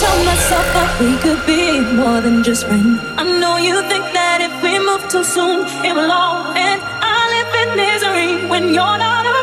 told myself that we could be more than just friends. I know you think that if we move too soon, it will all end. I live in misery when you're not around.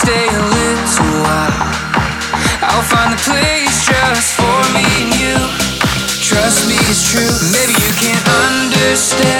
stay a little while. I'll find a place just for me and you. Trust me, it's true. Maybe you can't understand.